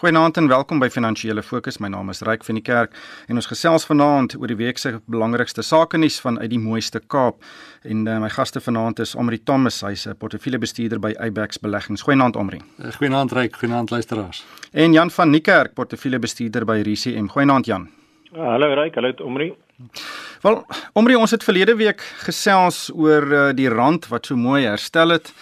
Goeienaand en welkom by Finansiële Fokus. My naam is Ryk van die Kerk en ons gesels vanaand oor die week se belangrikste sake nuus vanuit die mooiste Kaap. En uh, my gaste vanaand is Omri Thomas, hy's 'n portefeuljebestuurder by Ibex Beleggings. Goeienaand Omri. Uh, goeienaand Ryk, goeienaand luisteraars. En Jan van Niekerk, portefeuljebestuurder by RCM. Goeienaand Jan. Uh, hallo Ryk, hallo Omri. Wel, Omri, ons het verlede week gesels oor uh, die rand wat so mooi herstel het.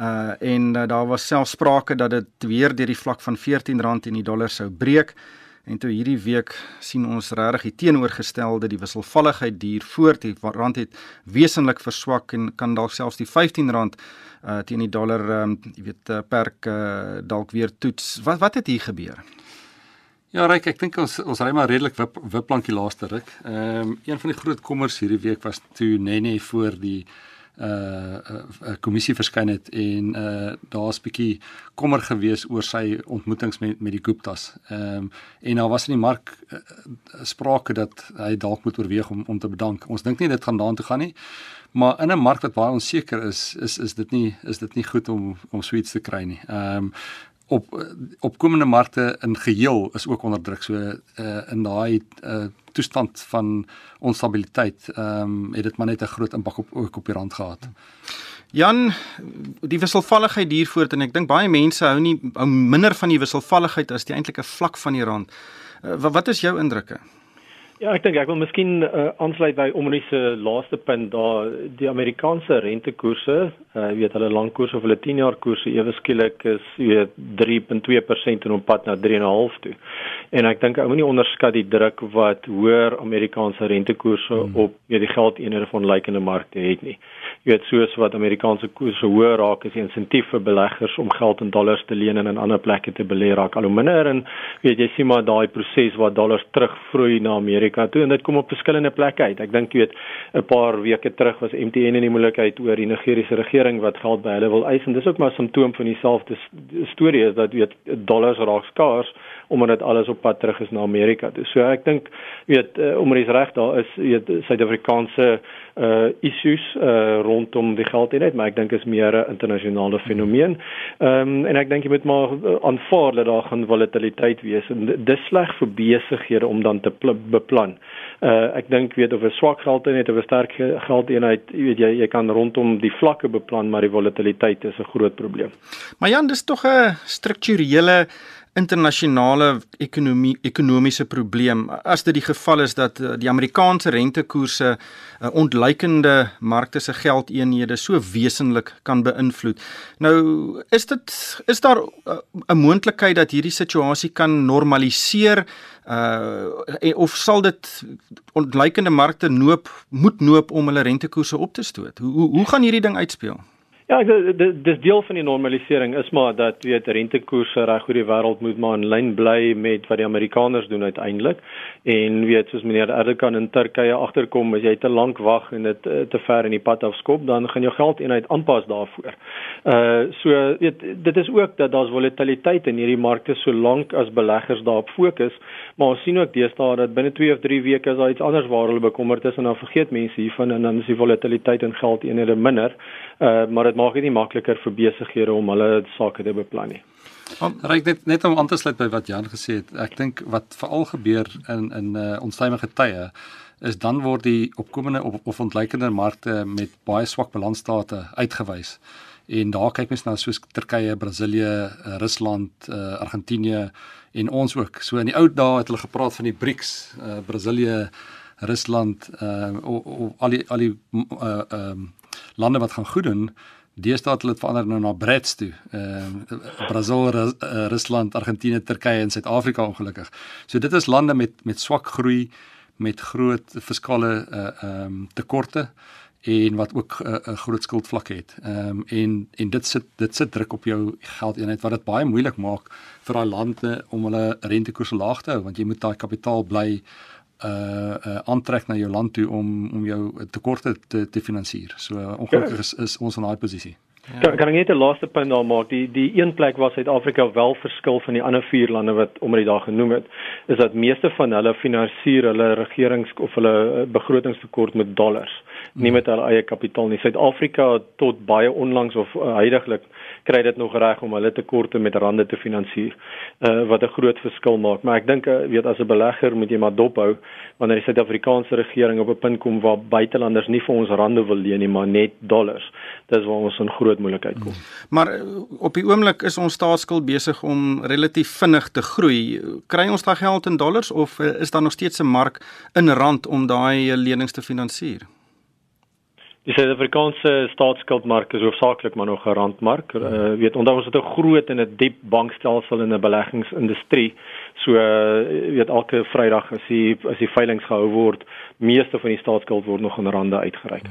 Uh en uh, daar was selfs sprake dat dit weer deur die vlak van R14 in die dollar sou breek. En toe hierdie week sien ons regtig die teenoorgestelde, die wisselvalligheid duur voort. Die rand het wesentlik verswak en kan dalk selfs die R15 uh teen die dollar um jy weet uh, perk uh, dalk weer toets. Wat wat het hier gebeur? Ja, Ryk, ek dink ons ons ry maar redelik wip wipplankie laaste ruk. Ehm um, een van die groot kommers hierdie week was toe Nene voor die 'n uh, uh, kommissie verskyn het en uh daar's bietjie kommer gewees oor sy ontmoetings met met die Guptas. Ehm um, en daar was in die mark uh, sprake dat hy dalk moet oorweeg om om te bedank. Ons dink nie dit gaan daartoe gaan nie. Maar in 'n mark wat baie onseker is, is is dit nie is dit nie goed om om suits te kry nie. Ehm um, op opkomende markte in geheel is ook onder druk. So uh in daai uh toestand van onstabiliteit, ehm um, het dit maar net 'n groot impak op ook op die rand gehad. Jan, die wisselvalligheid hiervoort en ek dink baie mense hou nie hou minder van die wisselvalligheid as die eintlike vlak van die rand. Uh, wat is jou indrukke? Ja, ek dink ek wil miskien uh, aansluit by Omri se laaste punt daar die Amerikaanse rentekoerse, uh, jy weet hulle langkoerse of hulle 10 jaar koerse ewe skielik is jy weet 3.2% en op pad na 3.5 toe. En ek dink ou moenie onderskat die druk wat hoër Amerikaanse rentekoerse hmm. op jy weet die geldeenhede van lykende markte het nie. Jy weet soos wat Amerikaanse koerse hoër raak is die insentief vir beleggers om geld in dollars te leen en in ander plekke te belê raak al hoe minder en weet jy sien maar daai proses waar dollars terugvloei na Amerika Amerika toe en dit kom op verskillende plekke uit. Ek dink jy weet 'n paar weke terug was MTN in die moeilikheid oor die Nigeriese regering wat geld by hulle wil eis en dis ook maar 'n simptoom van dieselfde storie is dat weet dollars raak skaars omdat alles op pad terug is na Amerika. So ek dink weet uh, om res reg daar is weet Suid-Afrikaanse uh issues uh rondom die geldeenheid, maar ek dink is meer 'n internasionale fenomeen. Ehm um, en ek dink jy moet maar aanvaar dat daar gaan volatiliteit wees en dis sleg vir besighede om dan te beplan. Uh ek dink weet of 'n swak geldeenheid of 'n sterk geldeenheid, jy weet jy jy kan rondom die vlakke beplan, maar die volatiliteit is 'n groot probleem. Maar Jan, dis tog 'n strukturele internasionale ekonomie ekonomiese probleem as dit die geval is dat uh, die Amerikaanse rentekoerse uh, ontleikende markte se geldeenhede so wesentlik kan beïnvloed. Nou is dit is daar uh, 'n moontlikheid dat hierdie situasie kan normaliseer uh of sal dit ontleikende markte noop moet noop om hulle rentekoerse op te stoot. Hoe hoe gaan hierdie ding uitspeel? Ja, dis dis deel van die normalisering is maar dat weet rentekoerse reg oor die wêreld moet maar in lyn bly met wat die Amerikaners doen uiteindelik. En weet soos meneer Erdogan in Turkye agterkom as jy te lank wag en dit eh, te ver in die pad afskop, dan gaan jou geld eenheid aanpas daarvoor. Uh so weet dit is ook dat daar's volatiliteit in hierdie markte solank as beleggers daarop fokus, maar ons sien ook deesdae dat binne 2 of 3 weke is daar iets anders waar hulle bekommerd is en dan vergeet mense hiervan en dan is die volatiliteit in geld eenhede minder. Uh maar maak dit nie makliker vir besighede om hulle sake te beplan nie. Ryk net net om aan te sluit by wat Jan gesê het. Ek dink wat veral gebeur in in uh, onstuimige tye is dan word die opkomende of, of ontleikende markte met baie swak balansstate uitgewys. En daar kyk mens na soos Turkye, Brasilië, uh, Rusland, uh, Argentinië en ons ook. So in die ou dae het hulle gepraat van die BRICS, uh, Brasilië, Rusland, uh, o, o, al die al die uh, um, lande wat gaan goed doen deesdae het hulle dit verander nou na BRICS toe. Ehm uh, Brasil, Rus, uh, Rusland, Argentinië, Turkye en Suid-Afrika ongelukkig. So dit is lande met met swak groei, met groot fiskale uh ehm um, tekorte en wat ook 'n uh, uh, groot skuldvlak het. Ehm um, en en dit sit dit sit druk op jou geldeenheid wat dit baie moeilik maak vir daai lande om hulle rentekoerse laag te hou want jy moet daai kapitaal bly uh uh aantrek na jou land toe om om jou tekorte te te finansier. So uh, ongelukkig is, is ons in daai posisie. Ja. Kan kan ek net 'n laaste punt daar maak? Die die een plek waar Suid-Afrika wel verskil van die ander vier lande wat om die dag genoem het, is dat meeste van hulle finansier hulle regerings of hulle uh, begrotingstekort met dollars, hmm. nie met hulle eie kapitaal nie. Suid-Afrika tot baie onlangs of uh, heidaglik kry dit nog reg om hulle tekorte met rande te finansier. Uh wat 'n groot verskil maak. Maar ek dink uh, weet as 'n belegger moet jy maar dophou wanneer die Suid-Afrikaanse regering op 'n punt kom waar buitelanders nie vir ons rande wil leen nie, maar net dollars. Dis waar ons in groot moeilikheid kom. Maar uh, op die oomblik is ons staatsskuld besig om relatief vinnig te groei. Kry ons daai geld in dollars of is daar nog steeds 'n mark in rand om daai lenings te finansier? Die Suid-Afrikaanse staatsskuldmark is hoofsaaklik maar nog 'n randmark. Uh, weet onthou ons het 'n groot en 'n diep bankstelsel in 'n beleggingsindustrie. So uh, weet elke Vrydag as die as die veilinge gehou word, meeste van die staatsskuld word nog in rande uitgereik.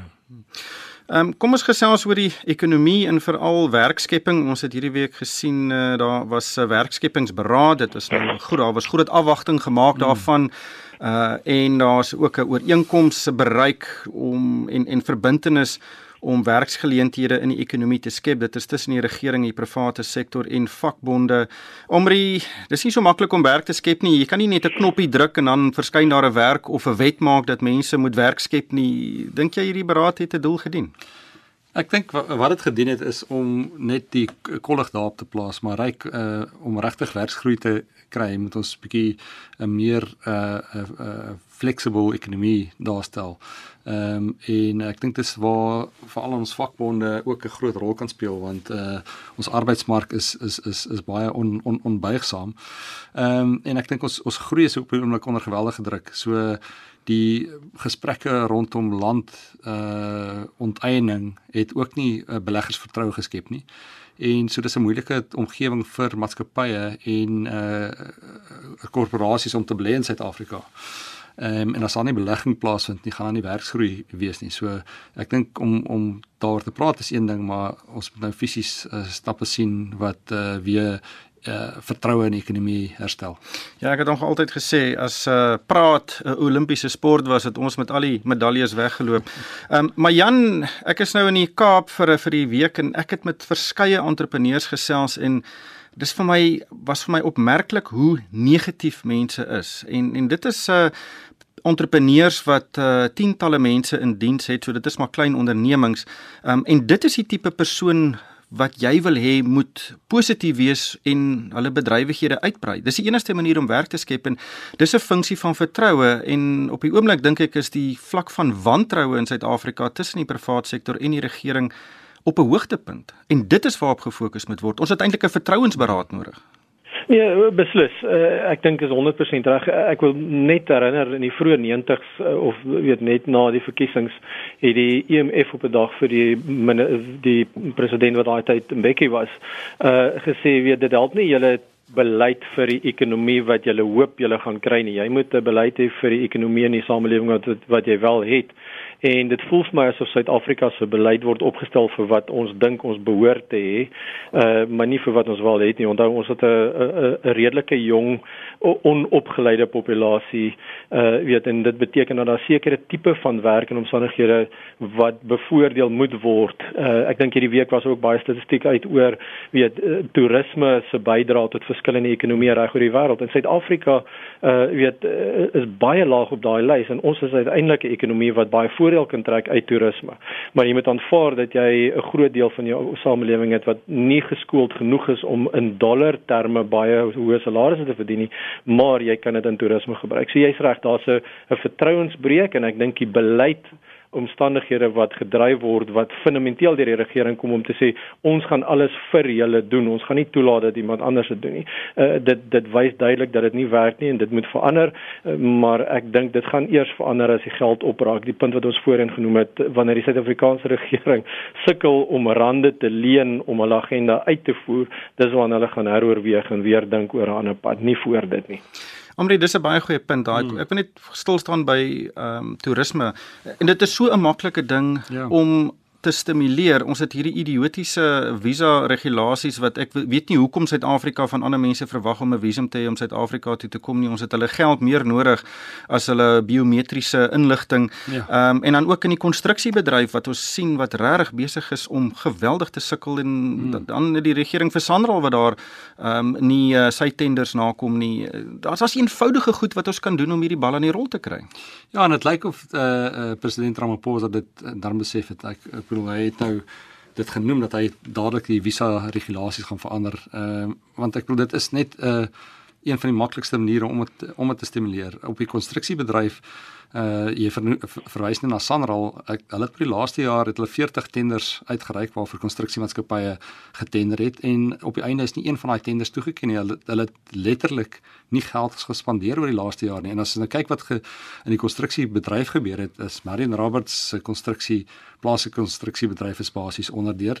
Ehm um, kom ons gesels oor die ekonomie en veral werkskepping. Ons het hierdie week gesien uh, daar was 'n uh, werkskepingsberaad. Dit is nou goed, daar was groot afwagting gemaak hmm. daarvan. Uh en daar's ook 'n ooreenkoms bereik om en en verbintenis om werksgeleenthede in die ekonomie te skep. Dit is tussen die regering, die private sektor en vakbonde. Omri, dis nie so maklik om werk te skep nie. Jy kan nie net 'n knoppie druk en dan verskyn daar 'n werk of 'n wet maak dat mense moet werk skep nie. Dink jy hierdie beraad het 'n doel gedien? Ek dink wat dit gedien het is om net die kollig daarop te plaas, maar ryk uh om regtig werksgroei te kry, moet ons bietjie 'n meer uh 'n uh, uh, flexible ekonomie daarstel. Ehm um, en ek dink dis waar veral ons vakbonde ook 'n groot rol kan speel want uh ons arbeidsmark is is is is baie on, on onbuigsaam. Ehm um, en ek dink ons ons groei is op 'n oomblik onder geweldige druk. So die gesprekke rondom land uh onteiening het ook nie uh, beleggersvertroue geskep nie en so dis 'n moeilike omgewing vir maatskappye en uh korporasies om te belê in Suid-Afrika. Um, en as daar nie belegging plaasvind nie, gaan daar nie werksgroei wees nie. So ek dink om om daar te praat is een ding, maar ons moet nou fisies uh, stappe sien wat uh weer uh vertroue in die ekonomie herstel. Ja, ek het nog altyd gesê as uh praat 'n uh, Olimpiese sport was het ons met al die medaljes weggeloop. Ehm um, maar Jan, ek is nou in die Kaap vir vir die week en ek het met verskeie entrepreneurs gesels en dis vir my was vir my opmerklik hoe negatief mense is. En en dit is 'n uh, entrepreneurs wat uh, tientalle mense in diens het, so dit is maar klein ondernemings. Ehm um, en dit is die tipe persoon wat jy wil hê moet positief wees en hulle bedrywighede uitbrei. Dis die enigste manier om werk te skep en dis 'n funksie van vertroue en op die oomblik dink ek is die vlak van wantroue in Suid-Afrika tussen die private sektor en die regering op 'n hoogtepunt. En dit is waarop gefokus moet word. Ons het eintlik 'n vertrouensberaad nodig. Ja, beslis. Uh, ek dink is 100% reg. Ek wil net herinner in die vroeë 90s uh, eh, of weet net na die verkiesings het die EMF op 'n dag vir die die president wat daai tyd Mbeki was, uh gesê weet dit help nie julle beleid vir die ekonomie wat jy hoop jy gaan kry nie. Jy moet 'n beleid hê vir die ekonomie en die samelewing wat wat jy wel het en dit voel vir my asof Suid-Afrika se beleid word opgestel vir wat ons dink ons behoort te hê, uh maar nie vir wat ons wel het nie. Onthou ons het 'n 'n redelike jong onopgeleide populasie, uh weet en dit beteken dat daar sekere tipe van werk en omstandighede wat bevoordeel moet word. Uh ek dink hierdie week was ook baie statistiek uit oor weet uh, toerisme se bydrae tot verskillende ekonomieë reg oor die wêreld. En Suid-Afrika uh weet uh, is baie laag op daai lys en ons is uiteindelik 'n ekonomie wat baie voor voordeel kan trek uit toerisme. Maar jy moet aanvaar dat jy 'n groot deel van jou samelewing het wat nie geskoold genoeg is om in dollar terme baie hoë salarisse te verdien nie, maar jy kan dit in toerisme gebruik. So jy's reg, daar's 'n vertrouensbreuk en ek dink die beleid omstandighede wat gedryf word wat fundamenteel deur die regering kom om te sê ons gaan alles vir julle doen. Ons gaan nie toelaat dat iemand anders dit doen nie. Uh, dit dit wys duidelik dat dit nie werk nie en dit moet verander, uh, maar ek dink dit gaan eers verander as die geld opraak. Die punt wat ons voorheen genoem het wanneer die Suid-Afrikaanse regering sukkel om rande te leen om hulle agenda uit te voer, dis wanneer hulle gaan heroorweeg en weer dink oor 'n ander pad, nie voor dit nie. Omre dis 'n baie goeie punt daai. Hmm. Ek wil net stil staan by ehm um, toerisme. En dit is so 'n maklike ding ja. om te stimuleer. Ons het hierdie idiotiese visa regulasies wat ek weet nie hoekom Suid-Afrika van ander mense verwag om 'n visum te hê om Suid-Afrika toe te kom nie. Ons het hulle geld meer nodig as hulle biometriese inligting. Ja. Ehm ja. um, en dan ook in die konstruksiebedryf wat ons sien wat regtig besig is om geweldig te sukkel en hmm. dan die regering vir Sanral wat daar ehm um, nie uh, sy tenders nakom nie. Daar's as eenvoudige goed wat ons kan doen om hierdie bal aan die rol te kry. Ja, en dit lyk of eh uh, uh, president Ramaphosa dit uh, dan besef het. Ek, ek bedoel hy het nou dit genoem dat hy dadelik die visa regulasies gaan verander. Ehm uh, want ek bedoel dit is net 'n uh, een van die maklikste maniere om het, om dit te stimuleer op die konstruksiebedryf uh jy ver, verwys net na Sanral ek, hulle het vir die laaste jaar het hulle 40 tenders uitgereik waarvoor konstruksiemaatskappye getender het en op die einde is nie een van daai tenders toegeken nie hulle hulle het letterlik nie geld gespandeer oor die laaste jaar nie en as jy nou kyk wat ge, in die konstruksiebedryf gebeur het is Marion Roberts se konstruksie plaaslike konstruksiebedryf is basies onderdeur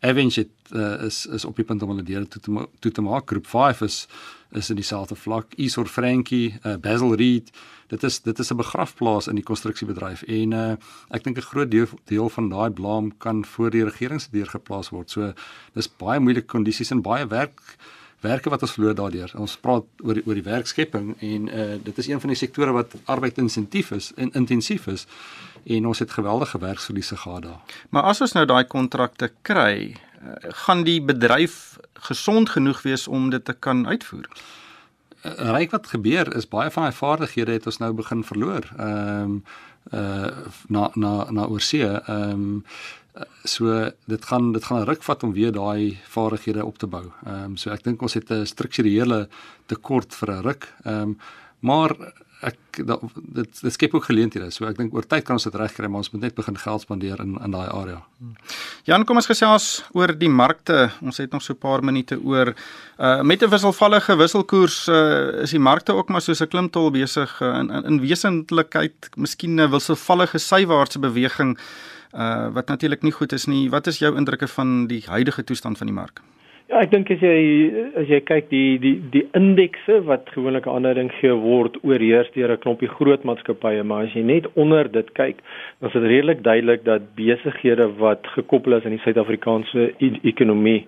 Avenge het, uh, is is op die punt om hulle deur toe te toe te maak. Groep 5 is is in dieselfde vlak. Isor Frankie, uh, Basil Reed. Dit is dit is 'n begrafplaas in die konstruksiebedryf en uh, ek dink 'n groot deel deel van daai blame kan voor die regering se deur geplaas word. So dis baie moeilike kondisies en baie werk werke wat ons verloor daardeur. Ons praat oor oor die werkskepping en uh, dit is een van die sektore wat arbeidintensief is en intensief is en ons het geweldige werksverliese gehad daar. Maar as ons nou daai kontrakte kry, uh, gaan die bedryf gesond genoeg wees om dit te kan uitvoer? Ryk wat gebeur is baie van daai vaardighede het ons nou begin verloor. Ehm um, uh na na na oorsee. Ehm um, so dit gaan dit gaan 'n ruk vat om weer daai vaardighede op te bou. Ehm um, so ek dink ons het 'n strukturele tekort vir 'n ruk. Ehm um, maar ek dat, dit dit skep ook geleenthede. So ek dink oor tyd kan ons dit regkry, maar ons moet net begin geld spandeer in in daai area. Jan, kom ons gesels oor die markte. Ons het nog so 'n paar minute oor uh met 'n wisselvallige wisselkoers uh is die markte ook maar soos 'n klimtol besig uh, in in, in wesentlikheid miskien 'n wisselvallige sywaartse beweging uh wat natuurlik nie goed is nie. Wat is jou indrukke van die huidige toestand van die mark? Ja, ek dink as jy as jy kyk die die die indekse wat gewoonlik aanduiding gee word oorheers deur 'n klompie groot maatskappye, maar as jy net onder dit kyk, dan is dit redelik duidelik dat besighede wat gekoppel is aan die Suid-Afrikaanse e ekonomie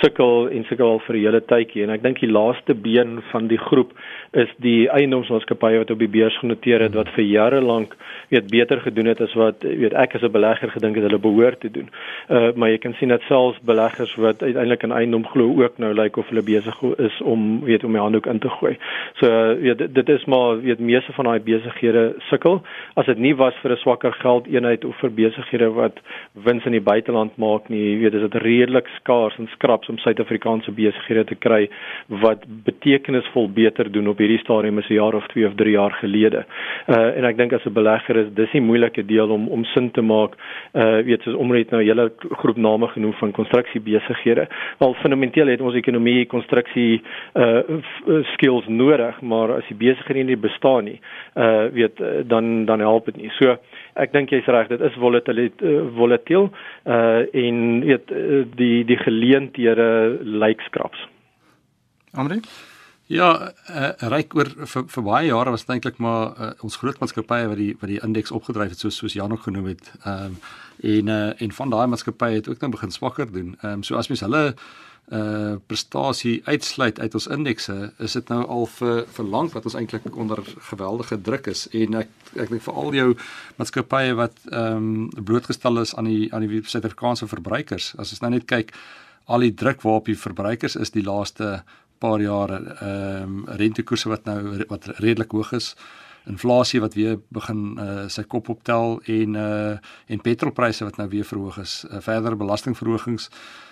sukkel en sukkel al vir 'n hele tydjie en ek dink die laaste been van die groep is die eiendomsmaatskappye wat op die beurs genoteer het wat vir jare lank weet beter gedoen het as wat weet ek as 'n belegger gedink het hulle behoort te doen. Uh maar jy kan sien dat selfs beleggers wat uiteindelik in eiendom glo ook nou lyk like of hulle besig is om weet om die handdoek in te gooi. So weet dit, dit is maar weet meeste van daai besighede sukkel as dit nie was vir 'n swakker geldeenheid of vir besighede wat wins in die buiteland maak nie, weet is dit redelik skaars en skraps om Suid-Afrikaanse besighede te kry wat betekenisvol beter doen op hierdie stadium as 'n jaar of 2 of 3 jaar gelede. Uh en ek dink as 'n belegger is dis die moeilike deel om om sin te maak. Uh weet soos omreed nou 'n hele groep name genoem van konstruksiebesighede. Wel fundamenteel het ons ekonomie konstruksie uh skills nodig, maar as die besighede nie bestaan nie, uh weet dan dan help dit nie. So ek dink jy's reg, dit is volatiel uh, volatiel uh en weet die die geleenthede lyk skraps. Amrie Ja, uh, ryk oor vir, vir baie jare was dit eintlik maar uh, ons groot maatskappye wat die wat die indeks opgedryf het soos soos Jan ook genoem het. Ehm um, en uh, en van daai maatskappye het ook nou begin swakker doen. Ehm um, so as mens hulle uh prestasie uitsluit uit ons indekse, is dit nou al vir vir lank wat ons eintlik onder geweldige druk is en ek ek dink vir al jou maatskappye wat ehm um, blootgestel is aan die aan die Suid-Afrikaanse verbruikers. As ons nou net kyk al die druk waarop die verbruikers is die laaste paar jare ehm um, rentekoerse wat nou wat redelik hoog is inflasie wat weer begin uh, sy kop optel en uh, en petrolpryse wat nou weer verhoog is uh, verdere belastingverhogings.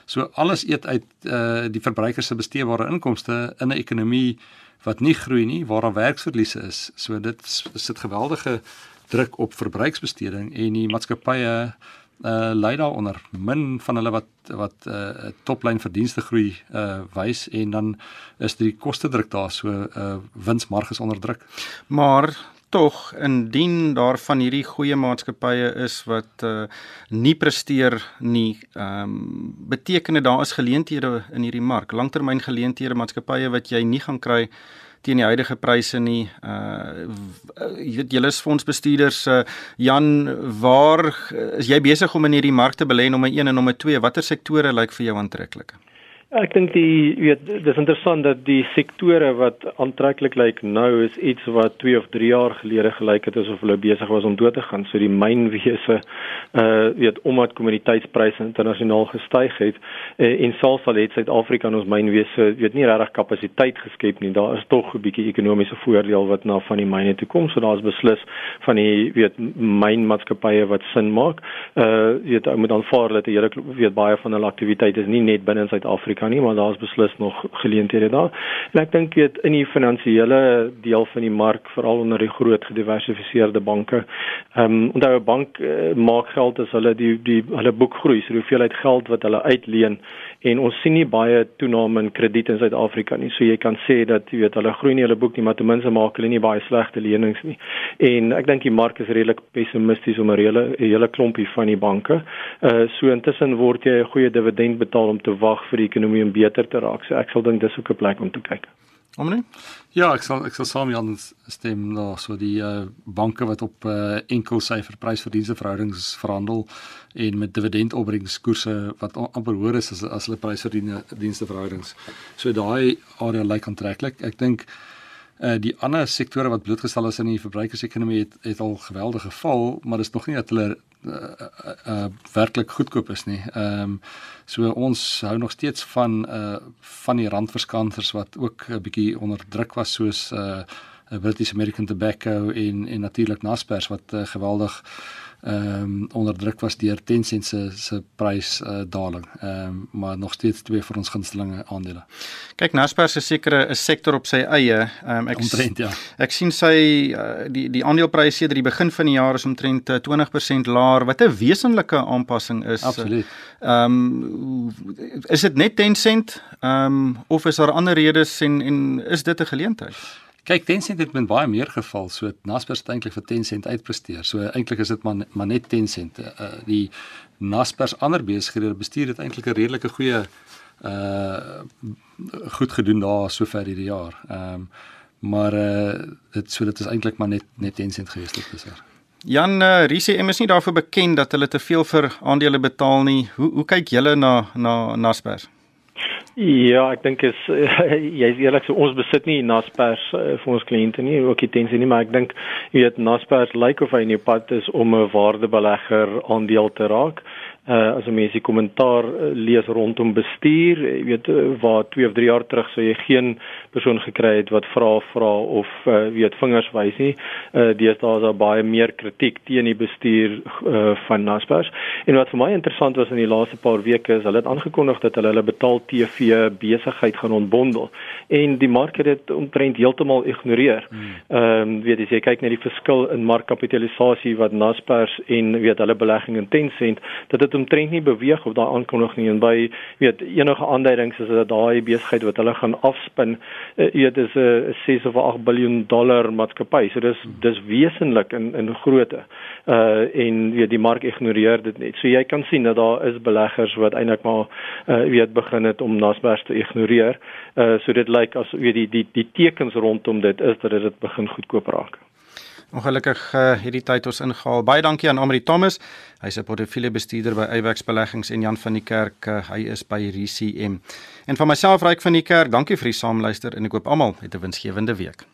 So alles eet uit uh, die verbruikers se besteedbare inkomste in 'n ekonomie wat nie groei nie waar daar werksverliese is. So dit sit geweldige druk op verbruiksbesteding en die maatskappye uh lei daaronder min van hulle wat wat uh toplyn verdienste groei uh wys en dan is die koste druk daar so uh winsmarges onder druk. Maar tog indien daar van hierdie goeie maatskappye is wat uh nie presteer nie, ehm um, beteken dit daar is geleenthede in hierdie mark, langtermyn geleenthede maatskappye wat jy nie gaan kry teen die huidige pryse nie. Uh jy weet julle is fondsbestuurders uh, Jan, waar is jy besig om in hierdie markte belê nommer 1 en nommer 2? Watter sektore lyk vir jou aantreklik? Ek dink die weet dis interessant dat die sektore wat aantreklik lyk nou is iets wat 2 of 3 jaar gelede gelyk het asof hulle besig was om dood te gaan. So die mynwese uh weet omdat kommoditeitspryse internasionaal gestyg het uh, en selfs al het Suid-Afrika ons mynwese weet nie regtig kapasiteit geskep nie. Daar is tog 'n bietjie ekonomiese voordeel wat na van die myne toe kom. So daar's beslis van die weet mynmaatskappye wat sin maak. Uh weet ou moet aanvaar dat die hele weet baie van hulle aktiwiteite is nie net binne in Suid-Afrika Suid-Afrika nie, maar daar's beslis nog geleenthede daar. En ek dink weet in die finansiële deel van die mark, veral onder die groot gediversifiseerde banke, ehm um, onthou 'n bank uh, maak geld as hulle die die hulle boek groei, so die hoeveelheid geld wat hulle uitleen en ons sien nie baie toename in krediet in Suid-Afrika nie. So jy kan sê dat jy weet hulle groei nie hulle boek nie, maar ten minste maak hulle nie baie slegte lenings nie. En ek dink die mark is redelik pessimisties om 'n hele 'n hele klompie van die banke. Uh so intussen word jy 'n goeie dividend betaal om te wag vir die ekonomie om beter te raak. So ek sal dink dis ook 'n plek om te kyk. Omnie? Ja, ek sal ek sal saam Jan stem nou so die uh, banke wat op uh, enkel syfer prysverdienste verhoudings verhandel en met dividendopbrengskoerse wat amper hoër is as as hulle prysverdienste verhoudings. So daai area lyk aantreklik. Ek dink uh, die ander sektore wat blootgestel is in die verbruikersekonomie het het al geweldig geval, maar dit is nog nie dat hulle uh, uh, uh, werklik goedkoop is nie. Ehm um, so ons hou nog steeds van uh van die randverskansers wat ook 'n bietjie onder druk was soos uh British American Tobacco en en natuurlik Naspers wat uh, geweldig ehm um, onder druk was deur Tencent se se prys uh, daling. Ehm um, maar nog steeds twee vir ons gunstelinge aandele. Kyk Naspers is seker 'n sektor op sy eie. Ehm um, ek omtrent ja. Ek sien sy uh, die die aandelepryse sedert die begin van die jaar is omtrent uh, 20% laer wat 'n wesenlike aanpassing is. Absoluut. Ehm um, is dit net Tencent ehm um, of is daar ander redes en en is dit 'n geleentheid? Kyk, Tencent het met baie meer geval, so Naspers het eintlik vir Tencent uitpresteer. So eintlik is dit maar maar net Tencent. Uh, die Naspers ander besighede bestuur het eintlik 'n redelike goeie uh goed gedoen daar sover hierdie jaar. Ehm um, maar uh dit so dit is eintlik maar net net Tencent gewees dit beser. Jan uh, RCM is nie daarvoor bekend dat hulle te veel vir aandele betaal nie. Hoe hoe kyk julle na na Naspers? Ja, ek dink is jy's eerlik so ons besit nie Naspers uh, vir ons kliënte nie, ook nie tensie nie, maar ek dink jy weet Naspers lyk like of hy in die pad is om 'n waardebelegger aandeel te raak uh as 'n mens die kommentaar uh, lees rondom bestuur, jy weet uh, waar 2 of 3 jaar terug sou jy geen persoon gekry het wat vra vra of uh weet vingers wys nie. Uh deesdae is daar baie meer kritiek teen die bestuur uh van Naspers. En wat vir my interessant was in die laaste paar weke is hulle het aangekondig dat hulle hulle betaal TV besigheid gaan ontbondel en die mark het dit omtrent heeltemal ignoreer. Hmm. Ehm um, weet as jy kyk na die verskil in markkapitalisasie wat Naspers en weet hulle belegging in Tencent, dat dit omtrent nie beweeg of daai aankondiging nie en by weet enige aanduidings is dat daai besigheid wat hulle gaan afspin uh, weet is 'n uh, 6 of 8 miljard dollar maatskappy. So dis dis wesenlik in in grootte. Uh en weet die mark ignoreer dit net. So jy kan sien dat daar is beleggers wat eintlik maar uh weet begin het om Naspers te ignoreer. Uh so dit lyk as weet die die die tekens rondom dit is dat dit begin goedkoop raak. Ongelukkig uh, hierdie tyd ons ingehaal. Baie dankie aan Amri Thomas. Hy's 'n portefeuljebestuurder by Eyewex Beleggings en Jan van die Kerk, uh, hy is by RCM. En van myself Ryk van die Kerk, dankie vir die saamluister en ek hoop almal het 'n winsgewende week.